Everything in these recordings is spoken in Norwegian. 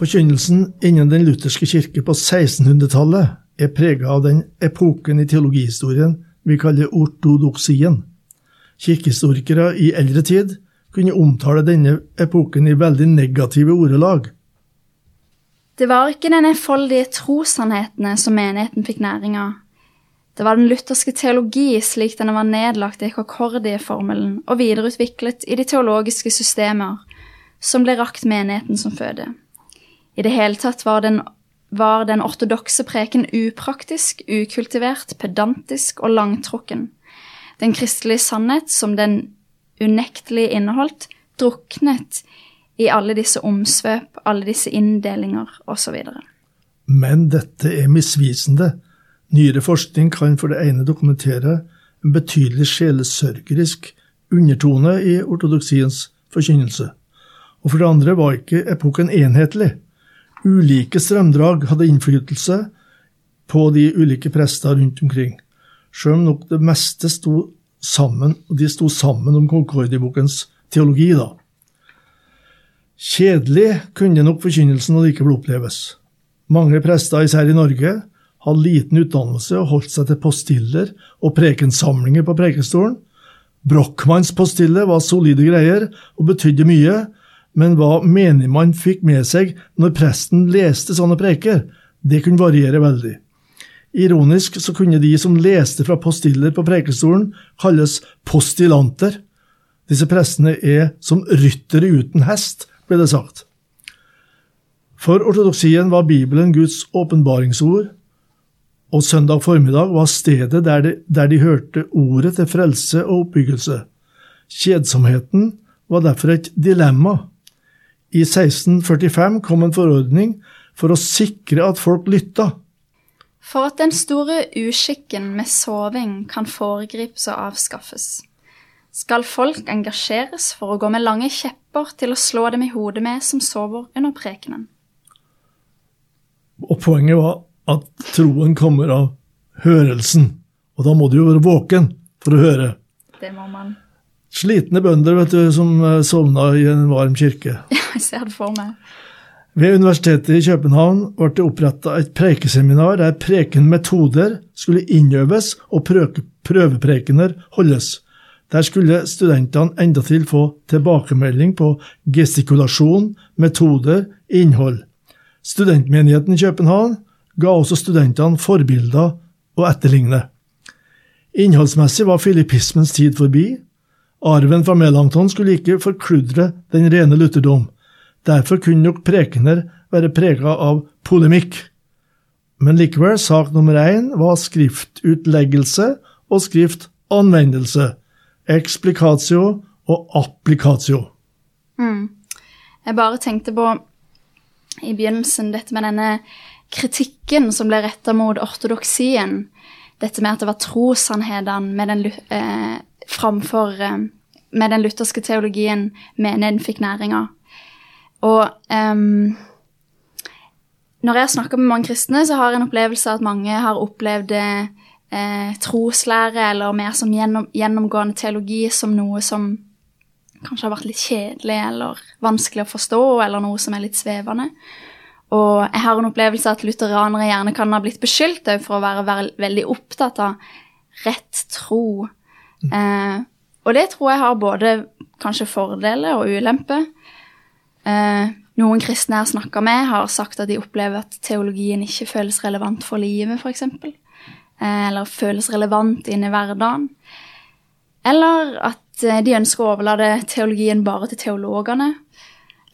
Forkynnelsen innen den lutherske kirke på 1600-tallet er prega av den epoken i teologihistorien vi kaller ortodoksien. Kirkehistorikere i eldre tid kunne omtale denne epoken i veldig negative ordelag. Det var ikke den enfoldige trossannhetene som menigheten fikk næring av. Det var den lutherske teologi slik den var nedlagt i Kokordie-formelen og videreutviklet i de teologiske systemer, som ble rakt menigheten som føde. I det hele tatt var den, var den ortodokse preken upraktisk, ukultivert, pedantisk og langtrukken. Den kristelige sannhet, som den unektelig inneholdt, druknet i alle disse omsvøp, alle disse inndelinger osv. Men dette er misvisende. Nyere forskning kan for det ene dokumentere en betydelig sjelesørgerisk undertone i ortodoksiens forkynnelse, og for det andre var ikke epoken enhetlig. Ulike strømdrag hadde innflytelse på de ulike prester rundt omkring, sjøl om nok det meste sto sammen, og de sto sammen om Concordi-bokens teologi. da. Kjedelig kunne nok forkynnelsen allikevel oppleves. Mange prester, især i Norge, hadde liten utdannelse og holdt seg til postiller og prekensamlinger på prekestolen. Brochmanns postille var solide greier og betydde mye, men hva menigmann fikk med seg når presten leste sånne preker, det kunne variere veldig. Ironisk så kunne de som leste fra postiller på prekestolen, kalles postilanter. Disse prestene er som ryttere uten hest, ble det sagt. For ortodoksien var Bibelen Guds åpenbaringsord, og søndag formiddag var stedet der de, der de hørte ordet til frelse og oppbyggelse. Kjedsomheten var derfor et dilemma. I 1645 kom en forordning for å sikre at folk lytta. For at den store uskikken med soving kan foregripes og avskaffes, skal folk engasjeres for å gå med lange kjepper til å slå dem i hodet med som sover under prekenen. Og poenget var at troen kommer av hørelsen, og da må du jo være våken for å høre. Det må man. Slitne bønder vet du, som eh, sovna i en varm kirke. Jeg ser det for meg. Ved Universitetet i København ble det oppretta et preikeseminar der prekenmetoder skulle innøves og prøveprekener holdes. Der skulle studentene endatil få tilbakemelding på gestikulasjon, metoder, innhold. Studentmenigheten i København ga også studentene forbilder å etterligne. Innholdsmessig var filippismens tid forbi. Arven fra Melanchthon skulle ikke forkludre den rene lutherdom. Derfor kunne nok prekener være prega av polemikk. Men likevel, sak nummer én var skriftutleggelse og skriftanvendelse. Explicatio og applicatio. Mm. Jeg bare tenkte på i begynnelsen dette med denne kritikken som ble retta mot ortodoksien. Dette med at det var trossannhetene med den, eh, framfor eh, med den lutherske teologien menigheten fikk næring av. Og um, når jeg snakker med mange kristne, så har jeg en opplevelse av at mange har opplevd eh, troslære eller mer som gjennom, gjennomgående teologi som noe som kanskje har vært litt kjedelig eller vanskelig å forstå, eller noe som er litt svevende. Og jeg har en opplevelse at lutheranere gjerne kan ha blitt beskyldt for å være veldig opptatt av rett tro. Eh, og det tror jeg har både kanskje fordeler og ulemper. Eh, noen kristne jeg har snakka med, har sagt at de opplever at teologien ikke føles relevant for livet, f.eks. Eh, eller føles relevant inn i hverdagen. Eller at eh, de ønsker å overlate teologien bare til teologene.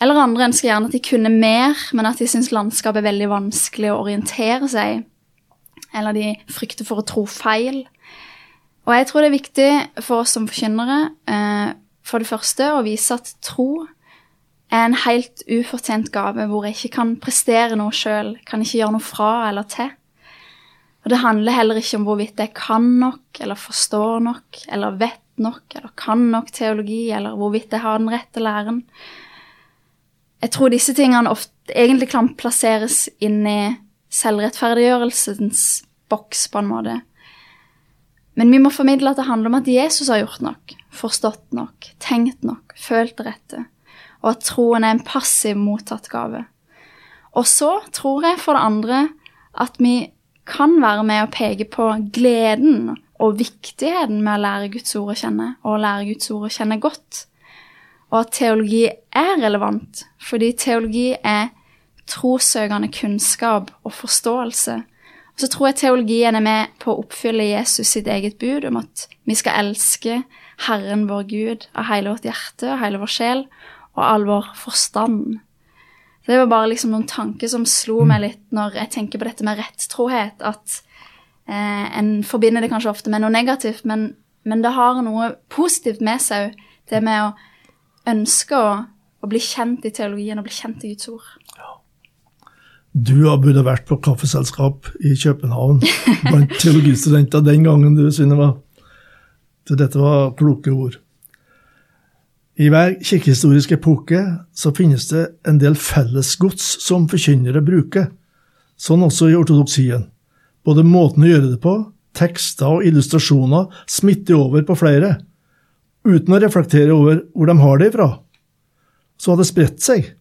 Eller andre ønsker gjerne at de kunne mer, men at de syns landskapet er veldig vanskelig å orientere seg. Eller de frykter for å tro feil. Og jeg tror det er viktig for oss som forkynnere, eh, for det første, å vise at tro er en helt ufortjent gave hvor jeg ikke kan prestere noe sjøl, kan ikke gjøre noe fra eller til. Og det handler heller ikke om hvorvidt jeg kan nok, eller forstår nok, eller vet nok, eller kan nok teologi, eller hvorvidt jeg har den rette læren. Jeg tror disse tingene ofte egentlig kan plasseres inn i selvrettferdiggjørelsens boks, på en måte. Men vi må formidle at det handler om at Jesus har gjort nok, forstått nok, tenkt nok, følt det rette, og at troen er en passiv mottatt gave. Og så tror jeg for det andre at vi kan være med å peke på gleden og viktigheten med å lære Guds ord å kjenne, og å lære Guds ord å kjenne godt. Og at teologi er relevant, fordi teologi er trossøkende kunnskap og forståelse. Så tror jeg teologien er med på å oppfylle Jesus sitt eget bud om at vi skal elske Herren vår Gud av hele vårt hjerte og hele vår sjel og all vår forstand. Så det var bare liksom noen tanker som slo meg litt når jeg tenker på dette med rettrohet. At eh, en forbinder det kanskje ofte med noe negativt, men, men det har noe positivt med seg òg. Det med å ønske å, å, bli kjent i teologien og bli kjent i Guds ord. Du har burde vært på kaffeselskap i København blant teologistudenter den gangen du, Synnøve. Dette var kloke ord. I hver kirkehistorisk epoke så finnes det en del fellesgods som forkynnere bruker, sånn også i ortodoksien. Både måten å gjøre det på, tekster og illustrasjoner smitter over på flere, uten å reflektere over hvor de har det ifra. Så har det spredt seg.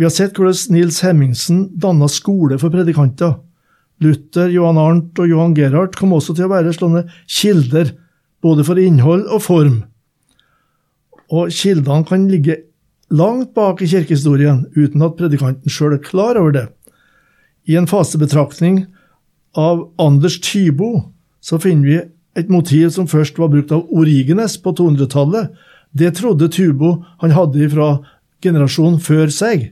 Vi har sett hvordan Nils Hemmingsen danna skole for predikanter. Luther, Johan Arnt og Johan Gerhardt kom også til å være slående kilder, både for innhold og form og kildene kan ligge langt bak i kirkehistorien uten at predikanten sjøl er klar over det. I en fasebetraktning av Anders Tybo så finner vi et motiv som først var brukt av Origenes på 200-tallet. Det trodde Tybo han hadde fra generasjonen før seg.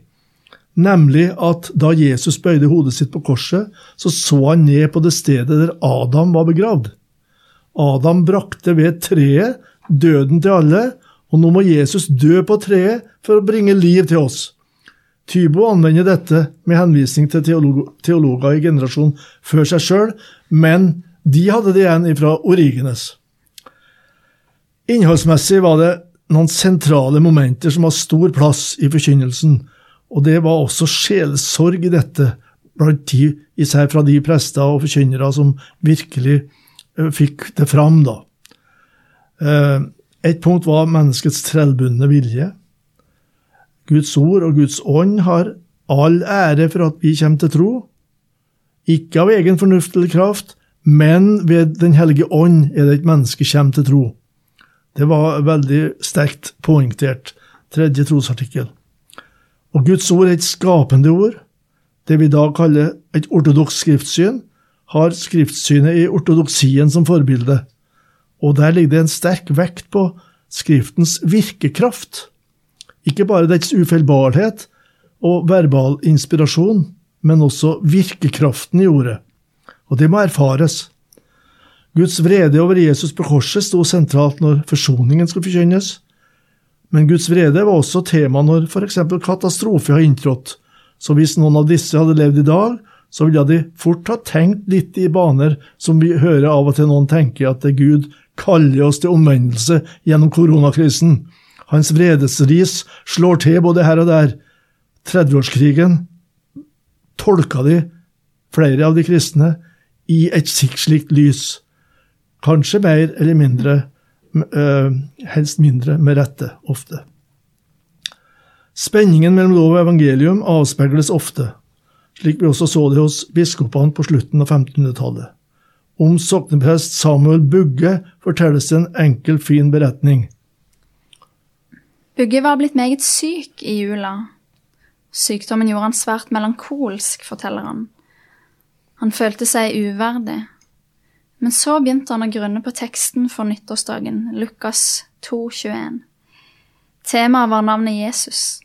Nemlig at da Jesus bøyde hodet sitt på korset, så så han ned på det stedet der Adam var begravd. Adam brakte ved treet døden til alle, og nå må Jesus dø på treet for å bringe liv til oss. Tybo anvender dette med henvisning til teolog teologer i generasjonen før seg sjøl, men de hadde det igjen ifra Origenes. Innholdsmessig var det noen sentrale momenter som har stor plass i forkynnelsen, og det var også sjelsorg i dette, blant de, især fra de prester og forkynnere som virkelig eh, fikk det fram. da. Eh, et punkt var menneskets trellbundne vilje. Guds ord og Guds ånd har all ære for at vi kommer til tro. Ikke av egen fornuft eller kraft, men ved Den hellige ånd er det et menneske kommer til tro. Det var veldig sterkt poengtert. Tredje trosartikkel. Og Guds ord er et skapende ord. Det vi i dag kaller et ortodoks skriftsyn, har skriftsynet i ortodoksien som forbilde og der ligger det en sterk vekt på Skriftens virkekraft. Ikke bare dets ufeilbarlighet og verbal inspirasjon, men også virkekraften i ordet. Og det må erfares. Guds vrede over Jesus på korset sto sentralt når forsoningen skulle forkynnes, men Guds vrede var også tema når f.eks. katastrofe har inntrådt, så hvis noen av disse hadde levd i dag, så ville de fort ha tenkt litt i baner som vi hører av og til noen tenker, at det Gud kaller oss til omvendelse gjennom koronakrisen. Hans vredesris slår til både her og der. 30-årskrigen tolka de, flere av de kristne, i et slikt lys. Kanskje mer eller mindre, helst mindre med rette, ofte. Spenningen mellom lov og evangelium avspeiles ofte, slik vi også så det hos biskopene på slutten av 1500-tallet. Om sokneprest Samuel Bugge fortelles det en enkel, fin beretning. Bugge var blitt meget syk i jula. Sykdommen gjorde han svært melankolsk, forteller han. Han følte seg uverdig. Men så begynte han å grunne på teksten for nyttårsdagen, Lukas 2,21. Temaet var navnet Jesus,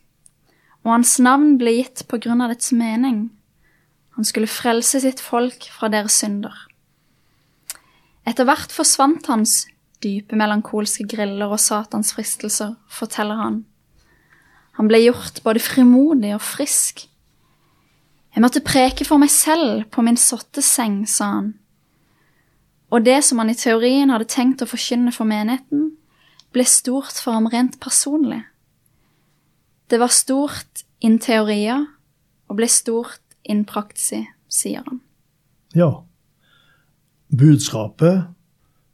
og hans navn ble gitt på grunn av dets mening. Han skulle frelse sitt folk fra deres synder. Etter hvert forsvant hans dype melankolske griller og Satans fristelser, forteller han. Han ble gjort både frimodig og frisk. Jeg måtte preke for meg selv på min sotte seng, sa han. Og det som han i teorien hadde tenkt å forkynne for menigheten, ble stort for ham rent personlig. Det var stort in teoria og ble stort in praktisi, sier han. Ja. Budskapet,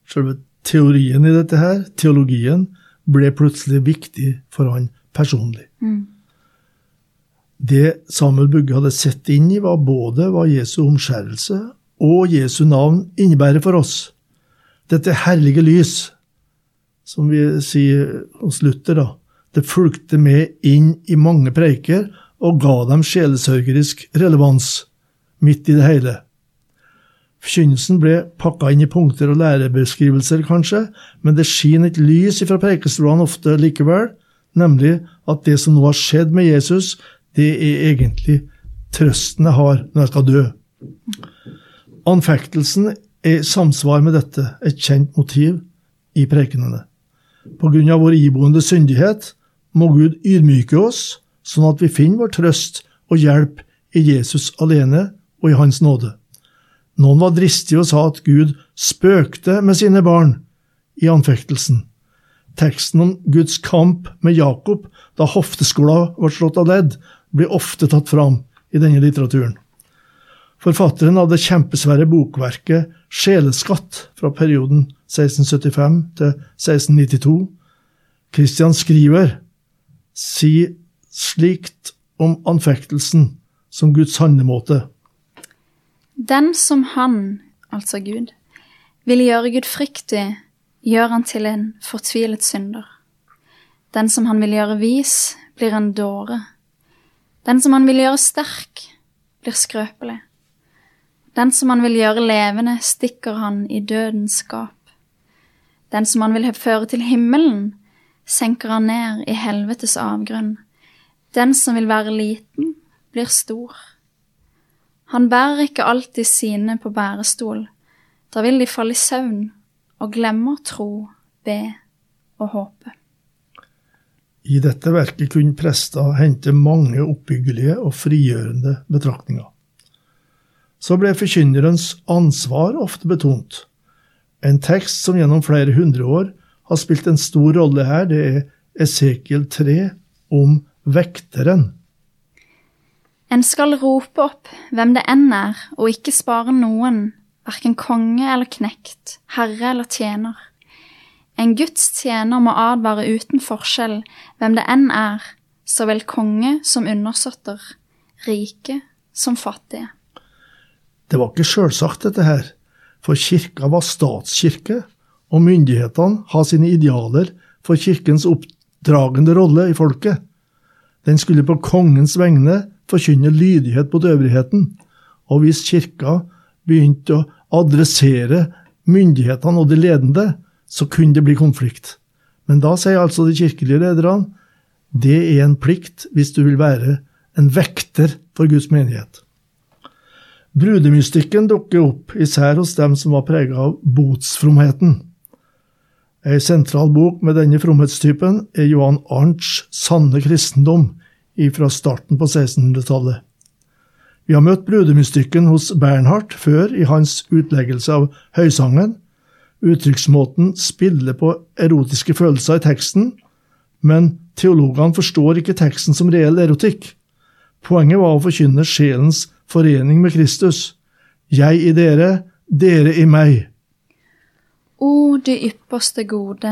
selve teorien i dette her, teologien, ble plutselig viktig for han personlig. Mm. Det Samuel Bugge hadde sett inn i, var både hva Jesu omskjærelse og Jesu navn innebærer for oss. Dette herlige lys, som vi sier hos Luther, da, det fulgte med inn i mange preiker og ga dem sjelesørgerisk relevans midt i det hele. Forkynnelsen ble pakka inn i punkter og lærebeskrivelser, kanskje, men det skinner et lys fra prekestolene ofte likevel, nemlig at det som nå har skjedd med Jesus, det er egentlig trøsten jeg har når jeg skal dø. Anfektelsen er i samsvar med dette et kjent motiv i prekenene. På grunn av vår iboende syndighet må Gud ydmyke oss, sånn at vi finner vår trøst og hjelp i Jesus alene og i Hans nåde. Noen var dristige og sa at Gud spøkte med sine barn i anfektelsen. Teksten om Guds kamp med Jakob da hofteskola ble slått av ledd, blir ofte tatt fram i denne litteraturen. Forfatteren av det kjempesvære bokverket Sjeleskatt fra perioden 1675 til 1692, Christian Skriver, si slikt om anfektelsen som Guds handlemåte. Den som han, altså Gud, vil gjøre Gud fryktig, gjør han til en fortvilet synder. Den som han vil gjøre vis, blir en dåre. Den som han vil gjøre sterk, blir skrøpelig. Den som han vil gjøre levende, stikker han i dødens skap. Den som han vil føre til himmelen, senker han ned i helvetes avgrunn. Den som vil være liten, blir stor. Han bærer ikke alltid sine på bærestol, da vil de falle i søvn og glemme å tro, be og håpe. I dette verket kunne prester hente mange oppbyggelige og frigjørende betraktninger. Så ble forkynnerens ansvar ofte betont. En tekst som gjennom flere hundre år har spilt en stor rolle her, det er Esekiel 3 om vekteren. En skal rope opp hvem det enn er, og ikke spare noen, verken konge eller knekt, herre eller tjener. En Guds tjener må advare uten forskjell hvem det enn er, så vel konge som undersåtter, rike som fattige. Det var ikke sjølsagt, dette her, for kirka var statskirke, og myndighetene har sine idealer for kirkens oppdragende rolle i folket. Den skulle på kongens vegne forkynne lydighet mot øvrigheten, og hvis kirka begynte å adressere myndighetene og de ledende, så kunne det bli konflikt. Men da sier altså de kirkelige lederne det er en plikt hvis du vil være en vekter for Guds menighet. Brudemystikken dukker opp, især hos dem som var prega av botsfromheten. Ei sentral bok med denne fromhetstypen er Johan Arnts Sanne kristendom fra starten på 1600-tallet. Vi har møtt brudemystikken hos Bernhardt før i hans utleggelse av Høysangen, Uttrykksmåten spiller på erotiske følelser i teksten, men teologene forstår ikke teksten som reell erotikk. Poenget var å forkynne sjelens forening med Kristus. Jeg i dere, dere i meg. O du ypperste gode,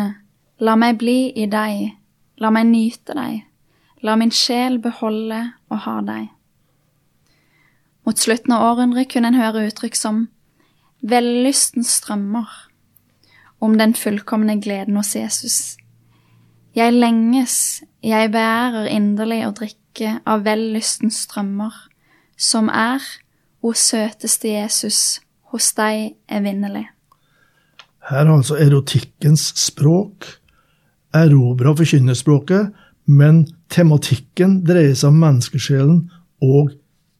la meg bli i deg, la meg nyte deg, la min sjel beholde og ha deg. Mot slutten av århundret kunne en høre uttrykk som vellystens strømmer om den fullkomne gleden hos Jesus. Jeg lenges, jeg beærer inderlig å drikke av vellystens strømmer, som er, o søteste Jesus, hos deg evinnelig. Her har altså erotikkens språk erobra forkynnerspråket, men tematikken dreier seg om menneskesjelen og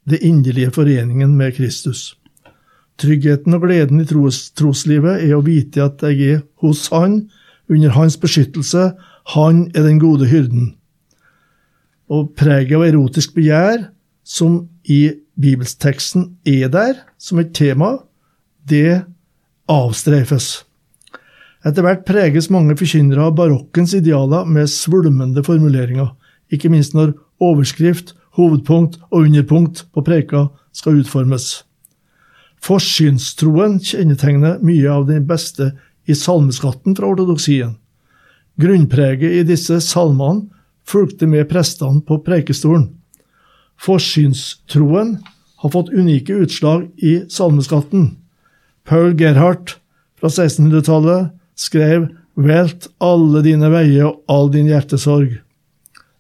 det inderlige foreningen med Kristus. Tryggheten og gleden i tros, troslivet er å vite at jeg er hos Han, under Hans beskyttelse. Han er den gode hyrden. Og preget av erotisk begjær, som i bibelsteksten er der som et tema, det avstreifes. Etter hvert preges mange forkynnere av barokkens idealer med svulmende formuleringer, ikke minst når overskrift, hovedpunkt og underpunkt på preika skal utformes. Forsynstroen kjennetegner mye av det beste i salmeskatten fra ortodoksien. Grunnpreget i disse salmene fulgte med prestene på preikestolen. Forsynstroen har fått unike utslag i salmeskatten. Paul Gerhardt fra 1600-tallet skrev 'Velt alle dine veier og all din hjertesorg',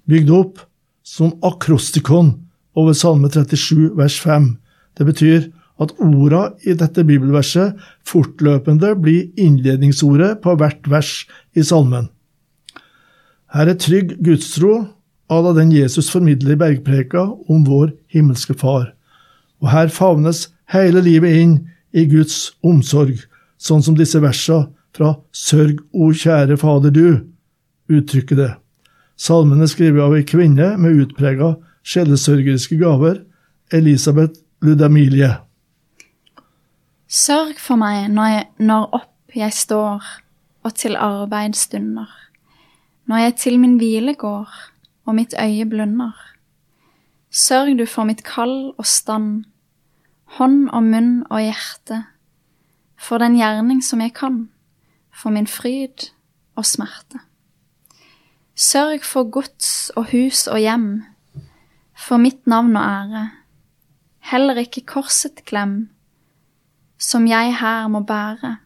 bygd opp som akrostikon over Salme 37 vers 5. Det betyr at orda i dette bibelverset fortløpende blir innledningsordet på hvert vers i salmen. Her er trygg gudstro à la den Jesus formidler i bergpreka om vår himmelske Far. Og her favnes hele livet inn i Guds omsorg, sånn som disse versa fra Sørg, o kjære Fader du uttrykker det. Salmene er av ei kvinne med utprega sjelesørgeriske gaver, Elisabeth Ludamilie. Sørg for meg når, jeg, når opp jeg står og til arbeid stunder, når jeg til min hvile går og mitt øye blunder. Sørg du for mitt kall og stand, hånd og munn og hjerte, for den gjerning som jeg kan, for min fryd og smerte. Sørg for gods og hus og hjem, for mitt navn og ære, heller ikke korset glem, som jeg her må bære.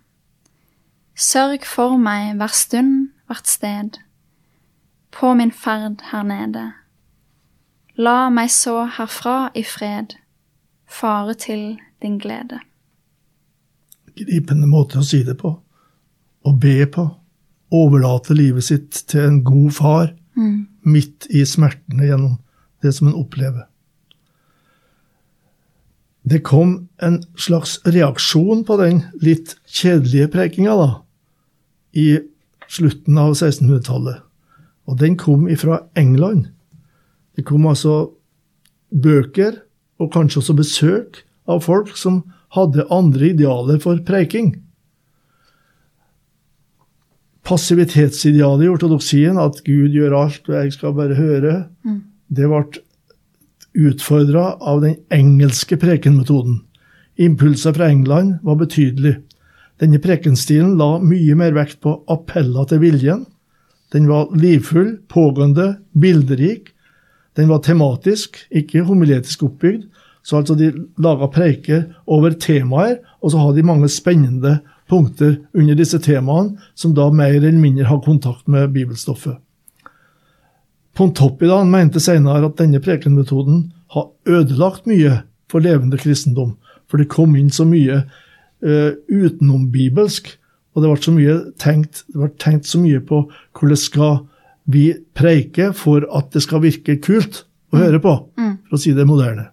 Sørg for meg hver stund, hvert sted, på min ferd her nede. La meg så herfra i fred fare til din glede. Gripende måte å si det på. Å be på. Overlate livet sitt til en god far Mm. midt i smertene gjennom det som en opplever. Det kom en slags reaksjon på den litt kjedelige prekinga da, i slutten av 1600-tallet. Og den kom ifra England. Det kom altså bøker, og kanskje også besøk, av folk som hadde andre idealer for preiking. Passivitetsidealet i ortodoksien, at Gud gjør alt og jeg skal bare høre, det ble utfordra av den engelske prekenmetoden. Impulser fra England var betydelig. Denne prekenstilen la mye mer vekt på appeller til viljen. Den var livfull, pågående, bilderik. Den var tematisk, ikke homiletisk oppbygd. Så altså de laga preiker over temaer, og så hadde de mange spennende punkter under disse temaene, som da mer eller mindre har kontakt med bibelstoffet. Pontoppidan mente senere at denne prekenmetoden har ødelagt mye for levende kristendom, for det kom inn så mye uh, utenombibelsk, og det ble, så mye tenkt, det ble tenkt så mye på hvordan skal vi preike for at det skal virke kult å høre på, for å si det moderne.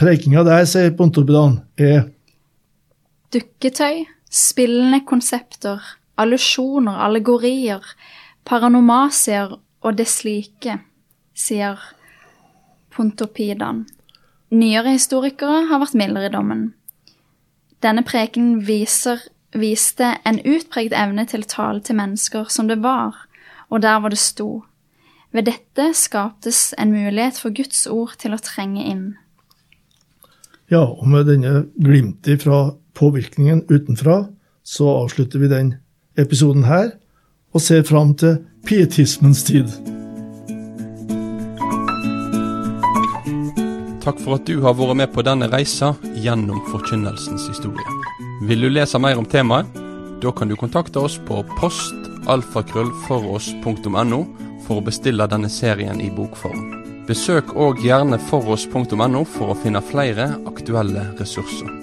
Preikinga der, sier Pontoppidan, er Dukketøy, spillende konsepter, allusjoner, allegorier, paranomasier og det slike, sier Pontopidan. Nyere historikere har vært mildere i dommen. Denne preken viser, viste en utpregt evne til å tale til mennesker som det var, og der hvor det sto. Ved dette skaptes en mulighet for Guds ord til å trenge inn. Ja, og med denne glimtet fra påvirkningen utenfra, så avslutter vi den episoden her, og ser fram til pietismens tid. Takk for at du har vært med på denne reisa gjennom forkynnelsens historie. Vil du lese mer om temaet? Da kan du kontakte oss på postalfakrøllfoross.no for å bestille denne serien i bokform. Besøk òg gjerne foross.no for å finne flere aktuelle ressurser.